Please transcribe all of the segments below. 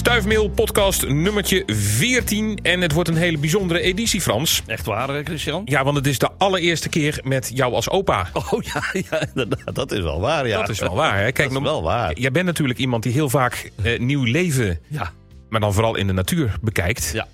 Stuifmeel podcast nummertje 14. En het wordt een hele bijzondere editie, Frans. Echt waar, eh, Christian? Ja, want het is de allereerste keer met jou als opa. Oh ja, ja inderdaad, dat is wel waar. Ja. Dat is wel waar, hè? Kijk, dat is wel waar. Jij bent natuurlijk iemand die heel vaak eh, nieuw leven, Ja, maar dan vooral in de natuur bekijkt. ja.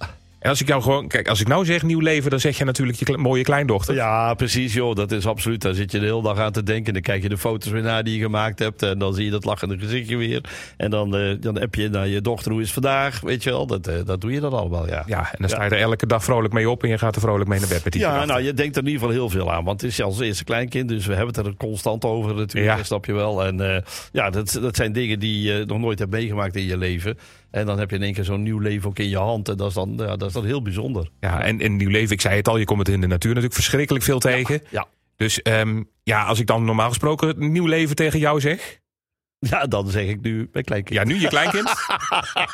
Als ik jou gewoon, kijk, als ik nou zeg nieuw leven, dan zeg je natuurlijk je kle- mooie kleindochter. ja, precies joh, dat is absoluut. Daar zit je de hele dag aan te denken. Dan kijk je de foto's weer naar die je gemaakt hebt. En dan zie je dat lachende gezichtje weer. En dan, eh, dan heb je naar je dochter, hoe is het vandaag? Weet je wel, dat, eh, dat doe je dan allemaal, ja. Ja, en dan sta je er elke dag vrolijk mee op en je gaat er vrolijk mee naar bed met die Ja, gedachten. nou, je denkt er in ieder geval heel veel aan. Want het is als eerste kleinkind, dus we hebben het er constant over natuurlijk, Ja. snap je wel. En eh, ja, dat, dat zijn dingen die je nog nooit hebt meegemaakt in je leven. En dan heb je in één keer zo'n nieuw leven ook in je hand. En dat is dan, ja, dat is dan heel bijzonder. Ja, en, en nieuw leven, ik zei het al, je komt het in de natuur natuurlijk verschrikkelijk veel tegen. Ja, Dus ehm, ja, als ik dan normaal gesproken nieuw leven tegen jou zeg. ja dan zeg ik nu mijn kleinkind. Ja, nu je kleinkind.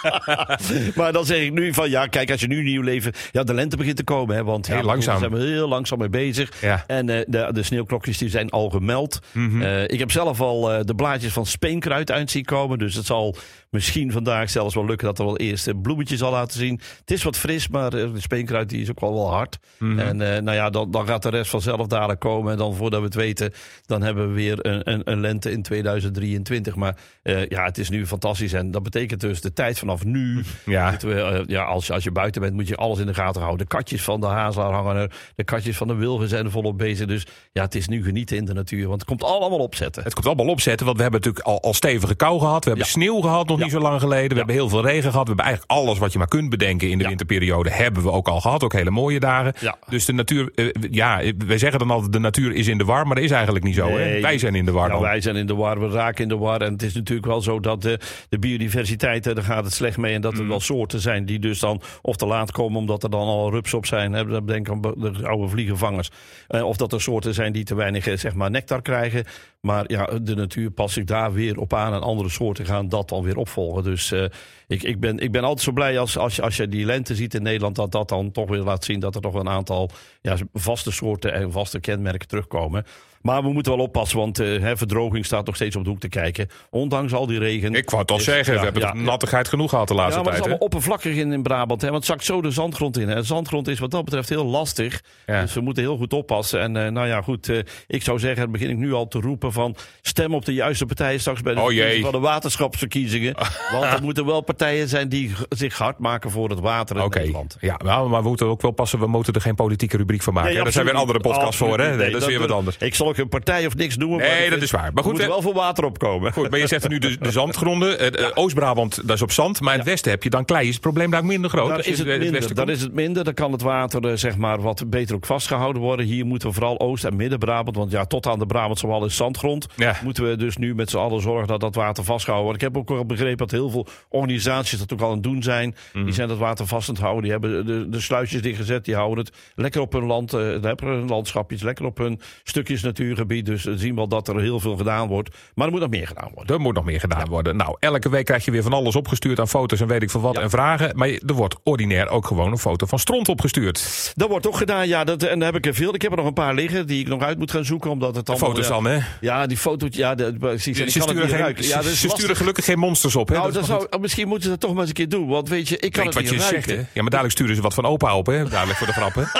maar dan zeg ik nu van, ja, kijk, als je nu nieuw leven... Ja, de lente begint te komen, hè. Want ja, Heel langzaam. Daar zijn we heel langzaam mee bezig. Ja. En eh, de, de sneeuwklokjes die zijn al gemeld. Mhm. Eh, ik heb zelf al eh, de blaadjes van speenkruid uit zien komen. Dus het zal misschien vandaag zelfs wel lukken dat er wel eerste bloemetjes zal laten zien. Het is wat fris, maar de speenkruid die is ook wel wel hard. Mhm. En nou ja, dan, dan gaat de rest vanzelf dadelijk komen. En dan voordat we het weten, dan hebben we weer een, een, een lente in 2023. Maar eh, ja, het is nu fantastisch. En dat betekent dus de tijd vanaf nu. Ja. we, eh, ja, als, je- als je buiten bent, moet je alles in de gaten houden. De katjes van de hazelaar hangen er. De katjes van de wilgen zijn er volop bezig. Dus ja, het is nu genieten in de natuur. Want het komt allemaal opzetten. Het komt allemaal opzetten, want we hebben natuurlijk al, al stevige kou gehad. We hebben Ja. sneeuw gehad nog Ja. niet zo lang geleden. We hebben heel veel regen gehad. We hebben eigenlijk alles wat je maar kunt bedenken in de winterperiode hebben we ook al gehad. Ook hele mooie dagen. Dus de natuur, eh, ja, wij zeggen dan altijd de natuur is in de war, maar dat is eigenlijk niet zo. Hè? Wij zijn in de war wij zijn in de war, we raken in de war. En het is natuurlijk wel zo dat de, de biodiversiteit, eh, daar gaat het slecht mee. En dat er wel soorten zijn die dus dan of te laat komen omdat er dan al rups op zijn. Hè. Denk aan de oude vliegenvangers. Eh, of dat er soorten zijn die te weinig eh, zeg maar, nectar krijgen. Maar ja, de natuur past zich daar weer op aan. En andere soorten gaan dat dan weer opvolgen. Dus ik, ik, ben, ik ben altijd zo blij als, als, je, als je die lente ziet in Nederland. Dat dat dan toch weer laat zien dat er toch een aantal ja, vaste soorten en vaste kenmerken terugkomen. Maar we moeten wel oppassen, want eh, hè, verdroging staat nog steeds op de hoek te kijken. Ondanks al die regen. Ik wou het al zeggen, ja, we hebben ja, nattigheid genoeg gehad de ja, laatste maar het is tijd. hè? allemaal oppervlakkig in, in Brabant. Hè? Want het zakt zo de zandgrond in. Hè? De zandgrond is wat dat betreft heel lastig. Ja. Dus we moeten heel goed oppassen. En eh, nou ja, goed. eh, ik zou zeggen, begin ik nu al te roepen van... stem op de juiste partijen straks bij de Oh, van de waterschapsverkiezingen. want er moeten wel partijen zijn die zich hard maken voor het water in Oké, Nederland. ja, nou, maar we moeten ook wel passen. We moeten er geen politieke rubriek van maken. Nee? Daar zijn weer andere podcasts voor, hè? Nee, dat is weer wat anders. Ik zal een partij of niks noemen. Nee, maar dat is waar. Maar goed, moeten we- wel voor water opkomen. Goed, maar je zegt nu de, de zandgronden. Eh, eh, Oost-Brabant, dat is op zand. Maar in het westen heb je dan klei. Is het probleem daar minder groot? Je is, het in minder, westen daar komt? is het minder. Dan kan het water eh, zeg maar, wat beter ook vastgehouden worden. Hier moeten we vooral Oost- en Midden-Brabant. Want ja, tot aan de Brabantse wal is zandgrond. Ja. Moeten we dus nu met z'n allen zorgen dat dat water vastgehouden wordt. Ik heb ook wel begrepen dat heel veel organisaties dat ook al aan het doen zijn. Mhm. Die zijn dat water vast aan het houden. Die hebben de, de sluisjes dichtgezet. Die houden het lekker op hun land. eh lekker hun landschapjes. Lekker op hun stukjes natuurgebied. Dus we zien wel dat er heel veel gedaan wordt. Maar er moet nog meer gedaan worden. Er moet nog meer gedaan worden. Nou, elke week krijg je weer van alles opgestuurd aan foto's en weet ik veel wat en vragen. Maar er wordt ordinair ook gewoon een foto van stront opgestuurd. Dat wordt ook gedaan, ja. Dat, en daar heb ik er veel. Ik heb er nog een paar liggen die ik nog uit moet gaan zoeken. Omdat het allemaal, Foto's ja, dan, hè? Ja, die foto's, ja, de, precies. Ze kan het sturen, geen, ze ze lastig. sturen gelukkig geen monsters op, hè? Nou, Dat zou, misschien moeten ze dat toch maar eens een keer doen. Want weet je, ik kan Weet het wat niet je ruiken. zegt, hè? Ja, maar dadelijk sturen ze wat van opa op, hè? Dadelijk voor de grappen.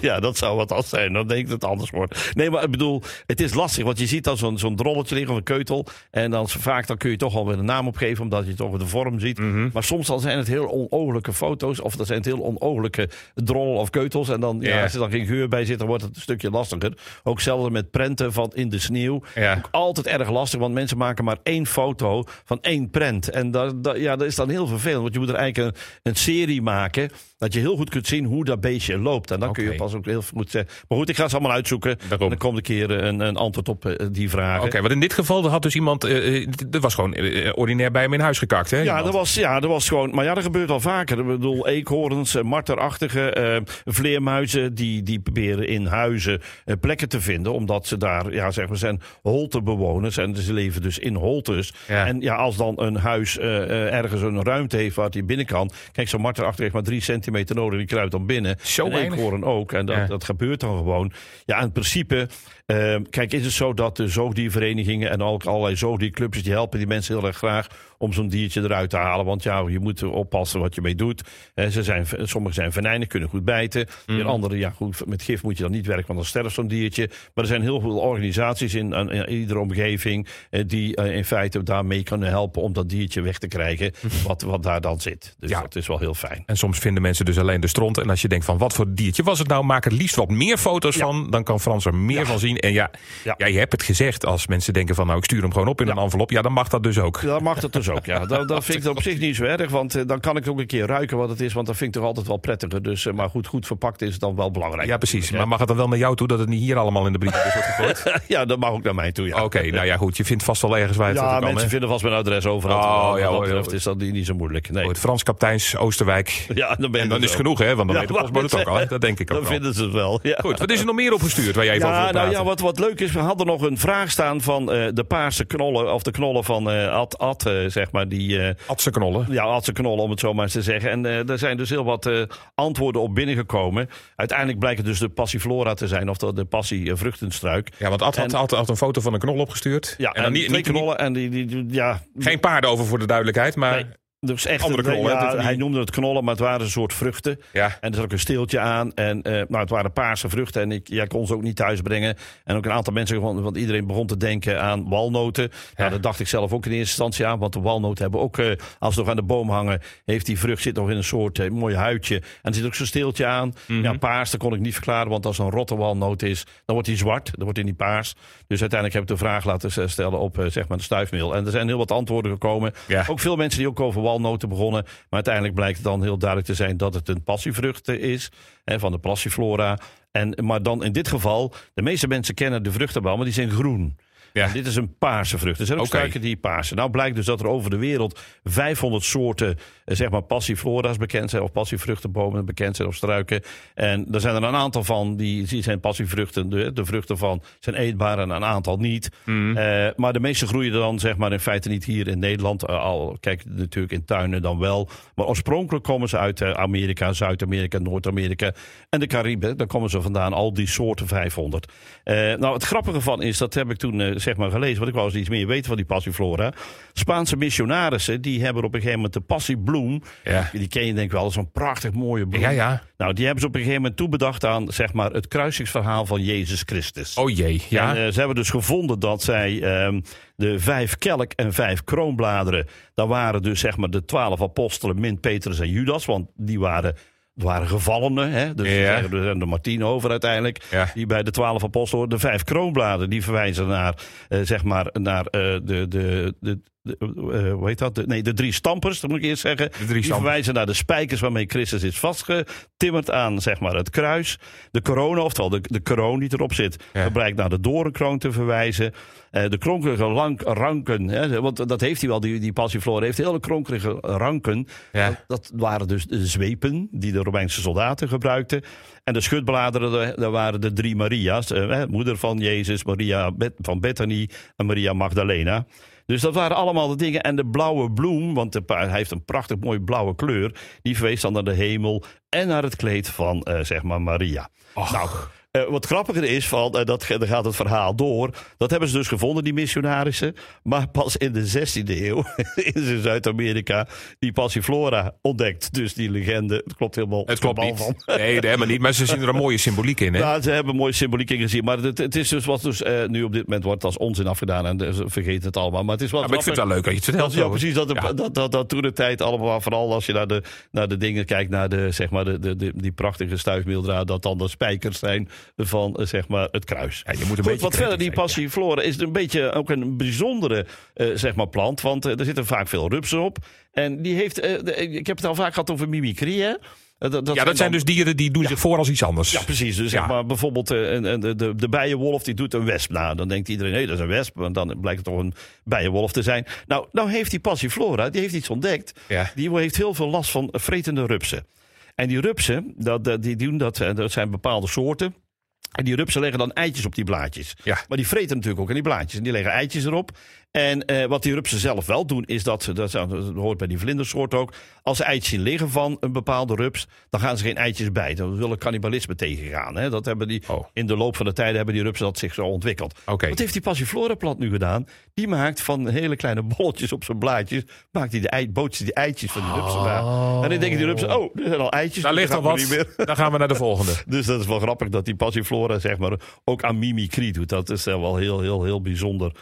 Ja, dat zou wat als zijn. Dan denk ik dat het anders wordt. Nee, maar ik bedoel, het is lastig. Want je ziet dan zo'n zo'n drolletje liggen of een keutel. En dan vaak dan kun je toch wel weer een naam opgeven. Omdat je toch de vorm ziet. Mhm. Maar soms dan zijn het heel onooglijke foto's. Of dan zijn het heel onooglijke drollen of keutels. En dan, ja, Ja. als er dan geen geur bij zit, dan wordt het een stukje lastiger. Ook zelfs met prenten van in de sneeuw. Ook altijd erg lastig. Want mensen maken maar één foto van één prent. En dat, dat, ja, dat is dan heel vervelend. Want je moet er eigenlijk een, een serie maken. Dat je heel goed kunt zien hoe dat beestje loopt. En dan kun je pas ook heel goed zeggen. Maar goed, ik ga ze allemaal uitzoeken. Daarom. En dan komt een keer eh, een, een antwoord op eh, die vragen. Oké, want in dit geval had dus iemand... eh, eh, er was gewoon eh, ordinair bij hem in huis gekakt, hè? Ja, iemand? dat was, ja, dat was gewoon. Maar ja, dat gebeurt al vaker. Ik bedoel, eekhoorns, eh, marterachtige eh, vleermuizen. Die, die proberen in huizen eh, plekken te vinden. Omdat ze daar, ja, zeg maar, zijn holtebewoners. En ze leven dus in holtes. Ja. En ja, als dan een huis eh, eh, ergens een ruimte heeft waar hij binnen kan. Kijk, zo'n marterachtige heeft maar drie centimeter nodig. Die kruipt dan binnen. Zo en eekhoorn ook. En dat, Ja. dat gebeurt dan gewoon. Ja, in principe. Eh, kijk, is het zo dat de zoogdierverenigingen en ook allerlei zoogdierclubjes. die helpen die mensen heel erg graag om zo'n diertje eruit te halen. Want ja, je moet oppassen wat je mee doet. Eh, ze zijn, sommige zijn venijnen, kunnen goed bijten. Mm. andere, ja goed, met gif moet je dan niet werken, want dan sterft zo'n diertje. Maar er zijn heel veel organisaties in, in, iedere omgeving eh, die in feite daarmee kunnen helpen om dat diertje weg te krijgen. wat, wat daar dan zit. Dus ja. dat is wel heel fijn. En soms vinden mensen dus alleen de stront. En als je denkt van wat voor diertje was het nou, maak er liefst wat meer foto's van. Dan kan Frans er meer van zien. En ja, ja. je hebt het gezegd. Als mensen denken van nou ik stuur hem gewoon op in een envelop. Ja, dan mag dat dus ook. Dan mag dat dus ook, ja. Dan vind ik het op zich niet zo erg. Want eh, dan kan ik ook een keer ruiken wat het is. Want dat vind ik toch altijd wel prettiger. Dus, eh, maar goed, goed verpakt is dan wel belangrijk. Ja, precies. Maar mag het dan wel naar jou toe dat het niet hier allemaal in de brievenbus wordt gegooid? ja, dat mag ook naar mij toe, ja. Oké, nou ja goed. Je vindt vast wel ergens waar het Ja, kan, mensen vinden vast mijn adres overal. Oh, ja, dat is dat niet zo moeilijk. Nee. Goed, Frans Kapteins, Oosterwijk. Ja, dan, ben en dan is het genoeg, hè? Want dan weet de postbode het ook al. Dat denk ik ook Dan vinden ze het wel, ja. Goed, wat is er nog meer opgestuurd waar jij even ja, over nou ja, wat, wat leuk is, we hadden nog een vraag staan van uh, de paarse knollen, of de knollen van uh, Ad, Ad uh, zeg maar. Die, Adse knollen. Ja, Adse knollen, om het zo maar eens te zeggen. En er zijn dus heel wat antwoorden op binnengekomen. Uiteindelijk blijkt het dus de passiflora te zijn, of de, de passievruchtenstruik. Ja, want Ad had, had, had, een foto van een knol opgestuurd. Ja, en, dan niet, twee knollen. En die, die, ja, Geen paarden over voor de duidelijkheid, maar... Nee. Dus echt Andere knollen. Ja, hij noemde het knollen, maar het waren een soort vruchten. Ja. En er zat ook een steeltje aan. En uh, nou, het waren paarse vruchten. En ik ja, kon ze ook niet thuis brengen. En ook een aantal mensen, want iedereen begon te denken aan walnoten. Ja. Nou, dat dacht ik zelf ook in eerste instantie aan. Want de walnoten hebben ook, uh, als ze nog aan de boom hangen, heeft die vrucht zit nog in een soort uh, mooi huidje. En er zit ook zo'n steeltje aan. Mm -hmm. Ja, paars, dat kon ik niet verklaren. Want als een rotte walnoot is, dan wordt die zwart. Dan wordt hij niet paars. Dus uiteindelijk heb ik de vraag laten stellen op zeg maar de stuifmeel. En er zijn heel wat antwoorden gekomen. Ja. Ook veel mensen die ook over walnoten begonnen. Maar uiteindelijk blijkt het dan heel duidelijk te zijn dat het een passievrucht is. Hè, van de passiflora. En, maar dan in dit geval, de meeste mensen kennen de vruchten wel, maar die zijn groen. Ja. Dit is een paarse vrucht. Er zijn ook okay. struiken die paarse. Nou blijkt dus dat er over de wereld 500 soorten eh, zeg maar passiflora's bekend zijn. Of passievruchtenbomen bekend zijn of struiken. En er zijn er een aantal van die, die zijn passievruchten. De, de vruchten van zijn eetbaar en een aantal niet. Mm. Uh, maar de meeste groeien dan zeg maar in feite niet hier in Nederland. Uh, al kijk natuurlijk in tuinen dan wel. Maar oorspronkelijk komen ze uit Amerika, Zuid-Amerika, Noord-Amerika en de Cariben. Daar komen ze vandaan, al die soorten 500. nou het grappige van is, dat heb ik toen zeg maar gelezen, want ik wou eens iets meer weten van die passiflora. Spaanse missionarissen, die hebben op een gegeven moment de passiebloem. Ja. Die ken je denk ik wel, zo'n prachtig mooie bloem. Ja, ja. Nou, die hebben ze op een gegeven moment toebedacht aan zeg maar, het kruisingsverhaal van Jezus Christus. Oh jee, ja. En, uh, ze hebben dus gevonden dat zij um, de vijf kelk en vijf kroonbladeren, daar waren dus zeg maar de twaalf apostelen, min Petrus en Judas, want die waren waren gevallenen, hè? dus ja. de, de Martien over uiteindelijk. Ja. Die bij de twaalf apostelen, de vijf kroonbladen, die verwijzen naar, uh, zeg maar, naar uh, de, de, de, de, hoe heet dat? De, nee, de drie stampers, dat moet ik eerst zeggen. De drie die verwijzen naar de spijkers waarmee Christus is vastgetimmerd aan zeg maar, het kruis. De corona, oftewel de, de kroon die erop zit, ja. blijkt naar de dorenkroon te verwijzen. Uh, de kronkelige lank, ranken, hè, want dat heeft hij wel, die, die passiflora heeft hele kronkelige ranken. Ja. Dat, dat, waren dus de zwepen die de Romeinse soldaten gebruikten. En de schutbladeren, dat waren de drie Maria's. Moeder van Jezus, Maria van Bethany en Maria Magdalena. Dus dat waren allemaal de dingen. En de blauwe bloem, want de, hij heeft een prachtig mooie blauwe kleur. Die verwees dan naar de hemel en naar het kleed van, uh, zeg maar, Maria. Och. Nou, uh, wat grappiger is, van, uh, dat, dan gaat het verhaal door. Dat hebben ze dus gevonden, die missionarissen. Maar pas in de 16e eeuw is in Zuid-Amerika die passiflora ontdekt. Dus die legende, het klopt helemaal. Het klopt niet. Van. Nee, helemaal niet. Maar ze zien er een mooie symboliek in. Hè? Ja, ze hebben een mooie symboliek in gezien. Maar het, het is dus wat dus, uh, nu op dit moment wordt als onzin afgedaan. En ze vergeten het allemaal. Maar het is wel. Ja, maar ik vind het wel leuk dat je het vertelt. Ja, precies. Dat, ja. dat, dat, dat toen de tijd allemaal, vooral als je naar de, naar de dingen kijkt, naar de, zeg maar, de, de, de die prachtige stuifmeeldraad, dat dan de spijkers zijn van zeg maar het kruis. Ja, je moet een Goed, wat verder, die passiflora is een beetje ook een bijzondere uh, zeg maar plant, want uh, er zitten vaak veel rupsen op. En die heeft, ik heb het al vaak gehad over mimicrie, hè? Dat, dat ja, dat zijn dus dieren die doen ja. zich voor als iets anders. Ja, precies. Dus ja. zeg maar bijvoorbeeld de, de, de bijenwolf die doet een wesp na. Dan denkt iedereen, hé, hey, dat is een wesp. Want dan blijkt het toch een bijenwolf te zijn. Nou, nou heeft die passiflora, die heeft iets ontdekt. Ja. Die heeft heel veel last van vretende rupsen. En die rupsen, dat, die doen dat, dat zijn bepaalde soorten. En die rupsen leggen dan eitjes op die blaadjes. Ja. Maar die vreten natuurlijk ook aan die blaadjes. En die leggen eitjes erop. En uh, wat die rupsen zelf wel doen, is dat dat, dat hoort bij die vlindersoort ook, als ze eitjes zien liggen van een bepaalde rups, dan gaan ze geen eitjes bij. Dan willen cannibalisme tegengaan. Hè? Dat hebben die, oh. In de loop van de tijden hebben die rupsen dat zich zo ontwikkeld. Okay. Wat heeft die passiflora plant nu gedaan? Die maakt van hele kleine bolletjes op zijn blaadjes, maakt die de ei, die eitjes van die rupsen oh. En dan denken die rupsen, oh, er zijn al eitjes. Daar ligt al wat, dan gaan we naar de volgende. dus dat is wel grappig dat die passiflora zeg maar, ook aan mimicry doet. Dat is wel heel, heel, heel bijzonder.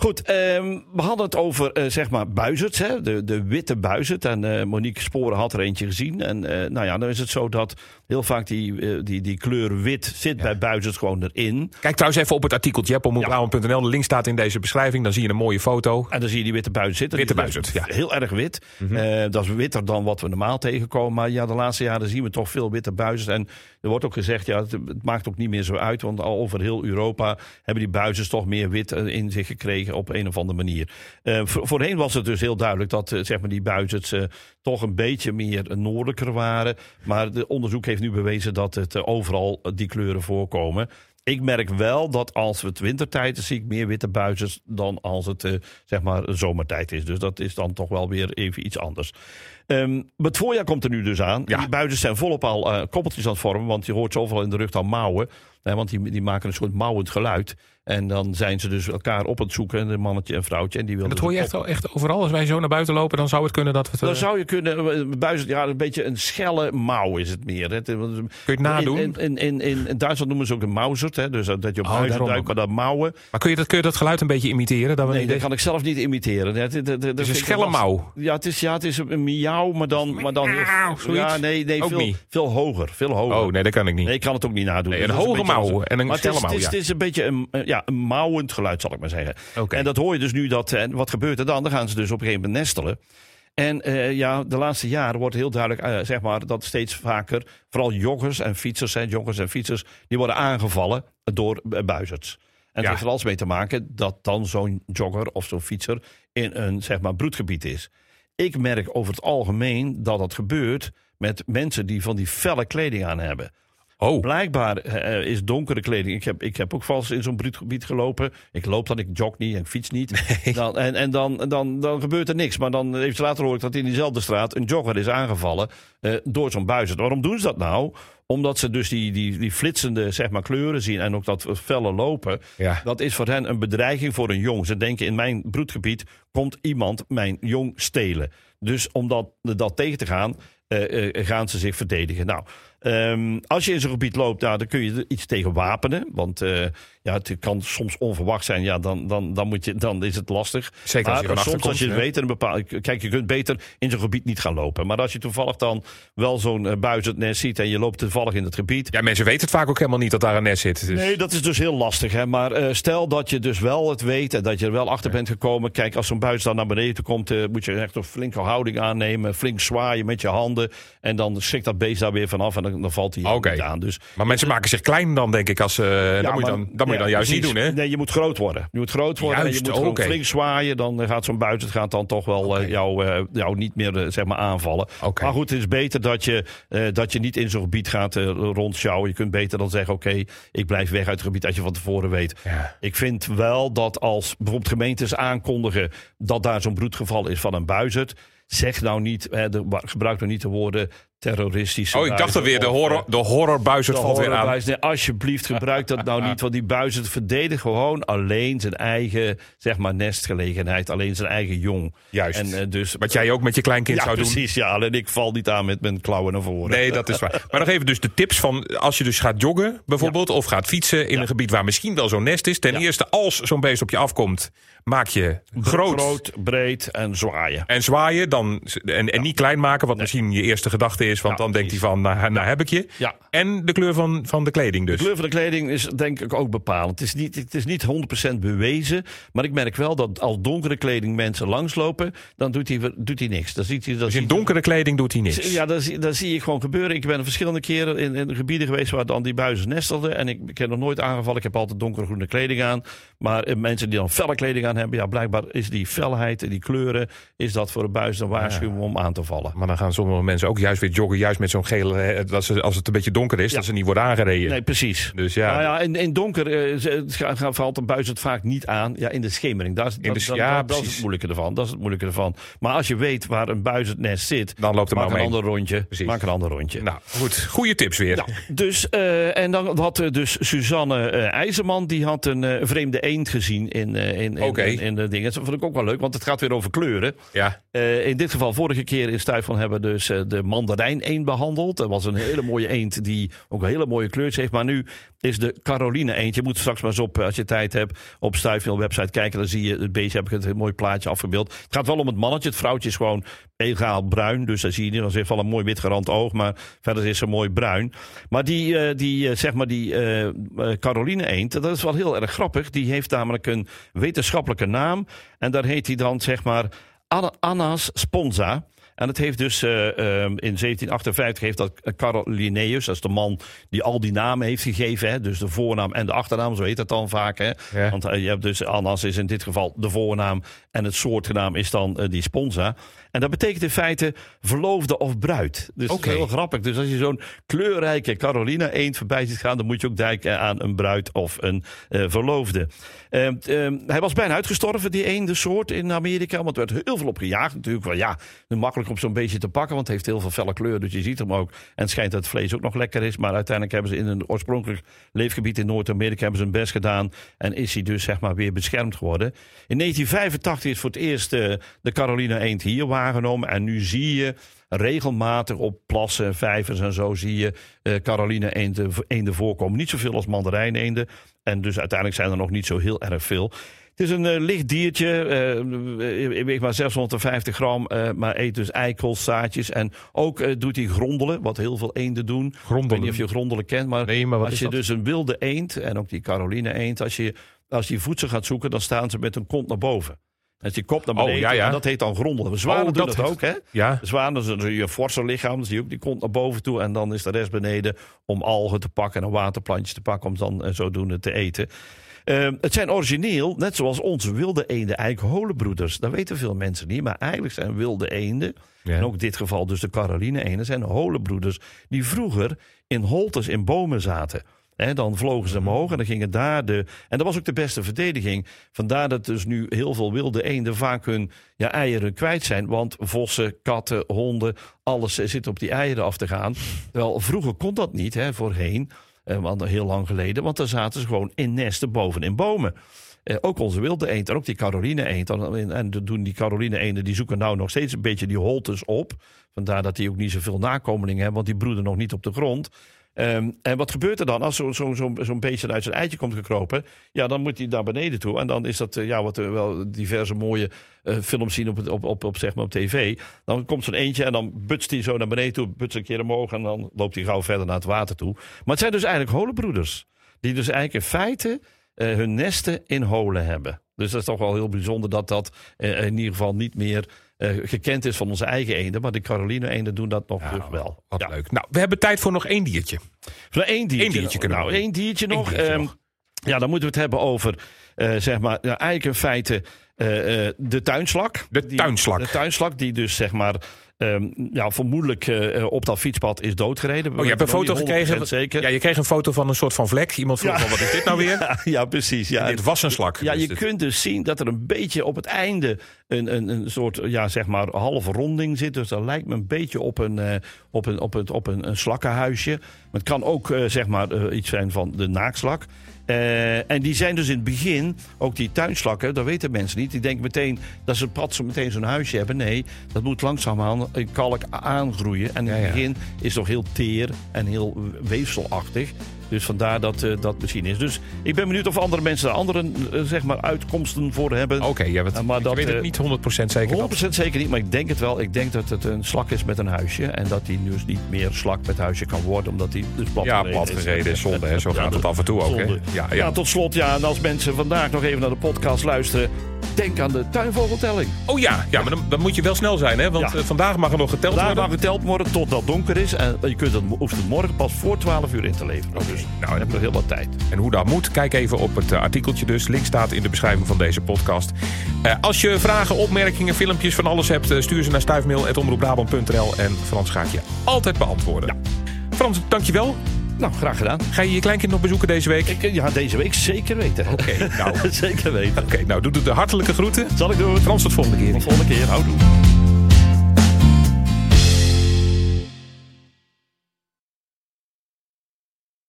Goed, ehm, we hadden het over uh, zeg maar buizerds, hè? De, de witte buizerd. En uh, Monique Sporen had er eentje gezien. En uh, nou ja, dan is het zo dat heel vaak die, die, die kleur wit zit bij buizerds gewoon erin. Kijk trouwens even op het artikeltje op omroepbrabant.nl. De link staat in deze beschrijving. Dan zie je een mooie foto. En dan zie je die witte buizerd zitten. Witte buizerd, ja. Heel erg wit. Mm -hmm. dat is witter dan wat we normaal tegenkomen. Maar ja, de laatste jaren zien we toch veel witte buizerds. En er wordt ook gezegd, ja, het, het, maakt ook niet meer zo uit. Want al over heel Europa hebben die buizerds toch meer wit in zich gekregen op een of andere manier. Uh, voorheen was het dus heel duidelijk dat uh, zeg maar die buizerds uh, toch een beetje meer noordelijker waren. Maar de onderzoek heeft nu bewezen dat het overal die kleuren voorkomen. Ik merk wel dat als het wintertijd is, zie ik meer witte buizers dan als het zeg maar zomertijd is. Dus dat is dan toch wel weer even iets anders. Um, het voorjaar komt er nu dus aan. Ja. Die buizers zijn volop al uh, koppeltjes aan het vormen, want je hoort zoveel in de rug al mouwen. Hè, want die, die maken een soort mouwend geluid. En dan zijn ze dus elkaar op het zoeken, een mannetje en vrouwtje. En die willen dat hoor je echt, echt overal. Als wij zo naar buiten lopen, dan zou het kunnen dat we... Dan zou je kunnen, eh, buizen, ja, een beetje een schelle mouw is het meer. Hè. Kun je het nadoen? In, in, in, in, Duitsland noemen ze ook de mauzert, hè. dus dat je op oh, buizen duikt, maar dat mouwen. Maar kun je dat, kun je dat geluid een beetje imiteren? Dat nee, dat kan ik zelf niet imiteren. Het, het is een schelle mouw. Ja, het is, ja, het is een miauw, maar dan... Maar dan heel, ja, nee, nee veel, veel hoger, veel hoger. Oh, nee, dat kan ik niet. Nee, ik kan het ook niet nadoen. Nee, een hoge mouw en een schelle mouw, Het is een beetje een, ja, een mouwend geluid, zal ik maar zeggen. En dat hoor je dus nu. Dat, en wat gebeurt er dan? Dan gaan ze dus op een gegeven moment nestelen. En uh, ja, de laatste jaren wordt heel duidelijk, uh, zeg maar, dat steeds vaker, vooral joggers en fietsers, zijn joggers en fietsers, die worden aangevallen door uh, buizerds. En het heeft er alles mee te maken dat dan zo'n jogger of zo'n fietser in een, zeg maar, broedgebied is. Ik merk over het algemeen dat dat gebeurt met mensen die van die felle kleding aan hebben. Oh. Blijkbaar uh, is donkere kleding. Ik heb, ik heb ook vals in zo'n bruutgebied gelopen. Ik loop dan, ik jog niet en ik fiets niet. Dan, en en dan, dan, dan gebeurt er niks. Maar dan heeft later hoor ik dat in diezelfde straat een jogger is aangevallen uh, door zo'n buizen. Waarom doen ze dat nou? Omdat ze dus die, die, die flitsende zeg maar, kleuren zien en ook dat felle lopen. Ja. Dat is voor hen een bedreiging voor een jong. Ze denken in mijn broedgebied komt iemand mijn jong stelen. Dus om dat, dat tegen te gaan, uh, gaan ze zich verdedigen. Nou, um, als je in zo'n gebied loopt, nou, dan kun je er iets tegen wapenen. Want uh, ja, het kan soms onverwacht zijn. Ja, dan, dan, dan, moet je, dan is het lastig. Zeker als je maar soms als je het weet, een bepaald, kijk, je kunt beter in zo'n gebied niet gaan lopen. Maar als je toevallig dan wel zo'n uh, buizend nest ziet en je loopt toevallig in het gebied. Ja, mensen weten het vaak ook helemaal niet dat daar een nest zit. Dus. Nee, dat is dus heel lastig. Hè? Maar uh, stel dat je dus wel het weet en dat je er wel achter bent gekomen. Kijk, als zo'n buis dan naar beneden komt, uh, moet je echt een flinke houding aannemen. Flink zwaaien met je handen. En dan schrikt dat beest daar weer vanaf en dan, dan valt hij okay. niet aan. Dus, maar mensen maken zich klein dan, denk ik. Als, ja, dan, moet je dan, dan moet je dan juist niet doen, hè? Nee, je moet groot worden. Je moet groot worden Juist, en je moet okay. flink zwaaien. Dan gaat zo'n buiten het gaat dan toch wel okay. jou, uh, jou niet meer uh, zeg maar aanvallen. Okay. Maar goed, het is beter dat je, dat je niet in zo'n gebied gaat rondsjouwen. Je kunt beter dan zeggen, oké, ik blijf weg uit het gebied als je van tevoren weet. Ja. Ik vind wel dat als bijvoorbeeld gemeentes aankondigen dat daar zo'n broedgeval is van een buizerd zeg nou niet, hè, de, gebruik nou niet de woorden terroristische. Oh, ik dacht alweer, de, horror, de horrorbuizerd valt weer aan. Nee, alsjeblieft, gebruik dat nou niet. Want die buizerd verdedigen gewoon alleen zijn eigen zeg maar, nestgelegenheid. Alleen zijn eigen jong. Juist. En, uh, dus, Wat jij ook met je kleinkind ja, zou precies, doen. precies, ja. Alleen ik val niet aan met mijn klauwen naar voren. Nee, dat is waar. Maar nog even dus de tips van als je dus gaat joggen bijvoorbeeld. Ja. Of gaat fietsen in een gebied waar misschien wel zo'n nest is. Ten eerste, als zo'n beest op je afkomt, maak je groot. Groot, breed en zwaaien. En zwaaien dan, en, en niet klein maken, wat misschien je eerste gedachte is. Want dan denkt hij van nou, nou heb ik je. Ja. En de kleur van, van de kleding dus. De kleur van de kleding is denk ik ook bepalend. Het is niet, het is niet 100% bewezen. Maar ik merk wel dat als donkere kleding mensen langslopen, dan doet hij, doet hij niks. Dan ziet hij, dan dus in donkere kleding doet hij niks? Ja, dat, dat zie je gewoon gebeuren. Ik ben verschillende keren in, in gebieden geweest waar dan die buizen nestelden. En ik, ik heb nog nooit aangevallen. Ik heb altijd donkergroene kleding aan. Maar eh, mensen die dan felle kleding aan hebben, ja, blijkbaar is die felheid en die kleuren, is dat voor een buis een waarschuwing ja. om aan te vallen. Maar dan gaan sommige mensen ook juist weer joggen juist met zo'n gele... Dat ze, als het een beetje donker is, dat ze niet worden aangereden. Nee, precies. Dus ja. Nou ja, in, in donker uh, valt een buis het vaak niet aan. Ja, in de schemering. Daar is, in de, dat, ja, dat, dat, is het moeilijke ervan. Dat is het moeilijke ervan. Maar als je weet waar een buis het nest zit... Dan loopt er maar een ander rondje. Precies. Maak een ander rondje. Nou, goed. Goede tips weer. Nou, dus, uh, en dan had dus Suzanne uh, IJzerman... die had een vreemde eend gezien in, in, in, okay. in, in, de dingen. Dat vond ik ook wel leuk, want het gaat weer over kleuren. Ja. in dit geval, vorige keer in Stuifel hebben we dus de mandarijn eend behandeld. Dat was een hele mooie eend die ook een hele mooie kleurtjes heeft. Maar nu is de Caroline eend. Je moet straks maar eens op, als je tijd hebt, op Stuifel website kijken. Dan zie je het beestje, heb ik het een mooi plaatje afgebeeld. Het gaat wel om het mannetje. Het vrouwtje is gewoon egaal bruin. Dus daar zie je niet. Dan heeft wel een mooi witgerand oog. Maar verder is ze mooi bruin. Maar die, uh, die uh, zeg maar die uh, Caroline eend, dat is wel heel erg grappig. Die heeft namelijk een wetenschappelijke naam. En daar heet hij dan zeg maar Annas sponsa. En het heeft dus uh, in 1758 heeft dat Carl Linnaeus, dat is de man die al die namen heeft gegeven. Hè, dus de voornaam en de achternaam, zo heet dat dan vaak. Hè. Ja. Want uh, je hebt dus Annas is in dit geval de voornaam en het soortgenaam is dan uh, die sponsa. En dat betekent in feite verloofde of bruid. Dus okay. dat is heel grappig. Dus als je zo'n kleurrijke Carolina eend voorbij ziet gaan, dan moet je ook denken aan een bruid of een uh, verloofde. Uh, uh, hij was bijna uitgestorven, die eende soort in Amerika. Want er werd heel veel op gejaagd. Natuurlijk wel ja, makkelijk om zo'n beestje te pakken, want het heeft heel veel felle kleur. Dus je ziet hem ook. En het schijnt dat het vlees ook nog lekker is. Maar uiteindelijk hebben ze in een oorspronkelijk leefgebied in Noord-Amerika hebben ze hun best gedaan. En is hij dus zeg maar weer beschermd geworden. In 1985 is voor het eerst uh, de Carolina eend hier En nu zie je regelmatig op plassen, vijvers en zo zie je uh, Caroline eenden, eenden voorkomen. Niet zoveel als mandarijn eenden. En dus uiteindelijk zijn er nog niet zo heel erg veel. Het is een uh, licht diertje, uh, weegt maar 650 gram, uh, maar eet dus eikels, zaadjes. En ook doet hij grondelen, wat heel veel eenden doen. Grondelen. Ik weet niet of je grondelen kent, maar, nee, maar als je dat? dus een wilde eend, en ook die Caroline eend, als je, als je voedsel gaat zoeken, dan staan ze met een kont naar boven. Met je kop naar beneden. Oh, ja, ja. En dat heet dan grondelen. Zwanen oh, doen dat, ook, hè? Ja. Zwanen, dus je forse lichaam, zie je ook die kont naar boven toe. En dan is de rest beneden om algen te pakken en waterplantjes te pakken. Om dan uh, zodoende te eten. Uh, het zijn origineel, net zoals onze wilde eenden, eigenlijk holenbroeders. Dat weten veel mensen niet, maar eigenlijk zijn wilde eenden, ja. en ook in dit geval dus de Caroline eenden, zijn holenbroeders die vroeger in holtes in bomen zaten. He, dan vlogen ze omhoog en dan gingen daar de. En dat was ook de beste verdediging. Vandaar dat dus nu heel veel wilde eenden vaak hun ja, eieren kwijt zijn. Want vossen, katten, honden, alles zit op die eieren af te gaan. Wel, vroeger kon dat niet, hè, voorheen. Eh, want heel lang geleden. Want dan zaten ze gewoon in nesten boven in bomen. Uh, ook onze wilde eend en ook die Caroline eend. En, en doen die Caroline eenden, die zoeken nou nog steeds een beetje die holtes op. Vandaar dat die ook niet zoveel nakomelingen hebben, want die broeden nog niet op de grond. Um, en wat gebeurt er dan als zo'n zo, zo, zo beestje uit zijn eitje komt gekropen? Ja, dan moet hij naar beneden toe. En dan is dat, uh, ja, wat we wel diverse mooie uh, films zien op, op, op, op, zeg maar op tv. Dan komt zo'n eentje en dan butst hij zo naar beneden toe, butst een keer omhoog en dan loopt hij gauw verder naar het water toe. Maar het zijn dus eigenlijk holenbroeders. Die dus eigenlijk in feite uh, hun nesten in holen hebben. Dus dat is toch wel heel bijzonder dat dat uh, in ieder geval niet meer uh, gekend is van onze eigen eenden. Maar de Caroline eenden doen dat nog ja, wel. Wat ja. leuk. Nou, we hebben tijd voor nog één diertje. Voor één diertje. Eén diertje kunnen nou, we één diertje nog. Eén diertje um, nog. Ja, dan moeten we het hebben over, uh, zeg maar, eigenlijk in feite de tuinslak. De die, tuinslak. De tuinslak, die dus zeg maar Um, ja, vermoedelijk uh, op dat fietspad is doodgereden. Oh, je hebt een foto gekregen? Zeker. Ja, je kreeg een foto van een soort van vlek. Iemand vroeg ja. van, wat is dit nou weer? ja, ja, precies. Ja. En dit was een slak. Ja, dus je dit... kunt dus zien dat er een beetje op het einde een, een, een soort, ja, zeg maar, halve ronding zit. Dus dat lijkt me een beetje op een, uh, op een, op een, op een, een slakkenhuisje. Maar het kan ook, uh, zeg maar, uh, iets zijn van de naakslak. Uh, en die zijn dus in het begin, ook die tuinslakken, dat weten mensen niet. Die denken meteen dat ze pad zo meteen zo'n huisje hebben. Nee, dat moet langzaamaan in kalk aangroeien. En in het ja, ja. begin is het nog heel teer en heel weefselachtig. Dus vandaar dat uh, dat misschien is. Dus ik ben benieuwd of andere mensen daar andere uh, zeg maar uitkomsten voor hebben. Oké, okay, ja, uh, maar dat, weet het niet 100% zeker. 100% dat... zeker niet, maar ik denk het wel. Ik denk dat het een slak is met een huisje. En dat die dus niet meer slak met huisje kan worden, omdat die dus plat Ja, plat gereden is. Zonde, hè? Zo gaat het af en toe ook. Hè? Ja, ja. ja, tot slot, ja. En als mensen vandaag nog even naar de podcast luisteren. denk aan de tuinvogeltelling. Oh ja, ja maar dan, dan moet je wel snel zijn, hè? Want Ja. eh, vandaag mag er nog geteld Vandaag worden. mag geteld worden totdat donker is. En je kunt het, hoeft het morgen pas voor 12 uur in te leveren. Dus nou, dan heb je nog heel wat tijd. En hoe dat moet, kijk even op het eh, artikeltje dus. Link staat in de beschrijving van deze podcast. Eh, als je vragen, opmerkingen, filmpjes van alles hebt... eh, stuur ze naar stuifmail.omroepbrabant.nl en Frans gaat je altijd beantwoorden. Frans, dankjewel. Nou, graag gedaan. Ga je je kleinkind nog bezoeken deze week? Ik, ja, deze week zeker weten. Oké, nou, zeker weten. Oké, nou doe de hartelijke groeten. Zal ik doen. Frans, tot volgende keer. Tot volgende keer. Houdoe.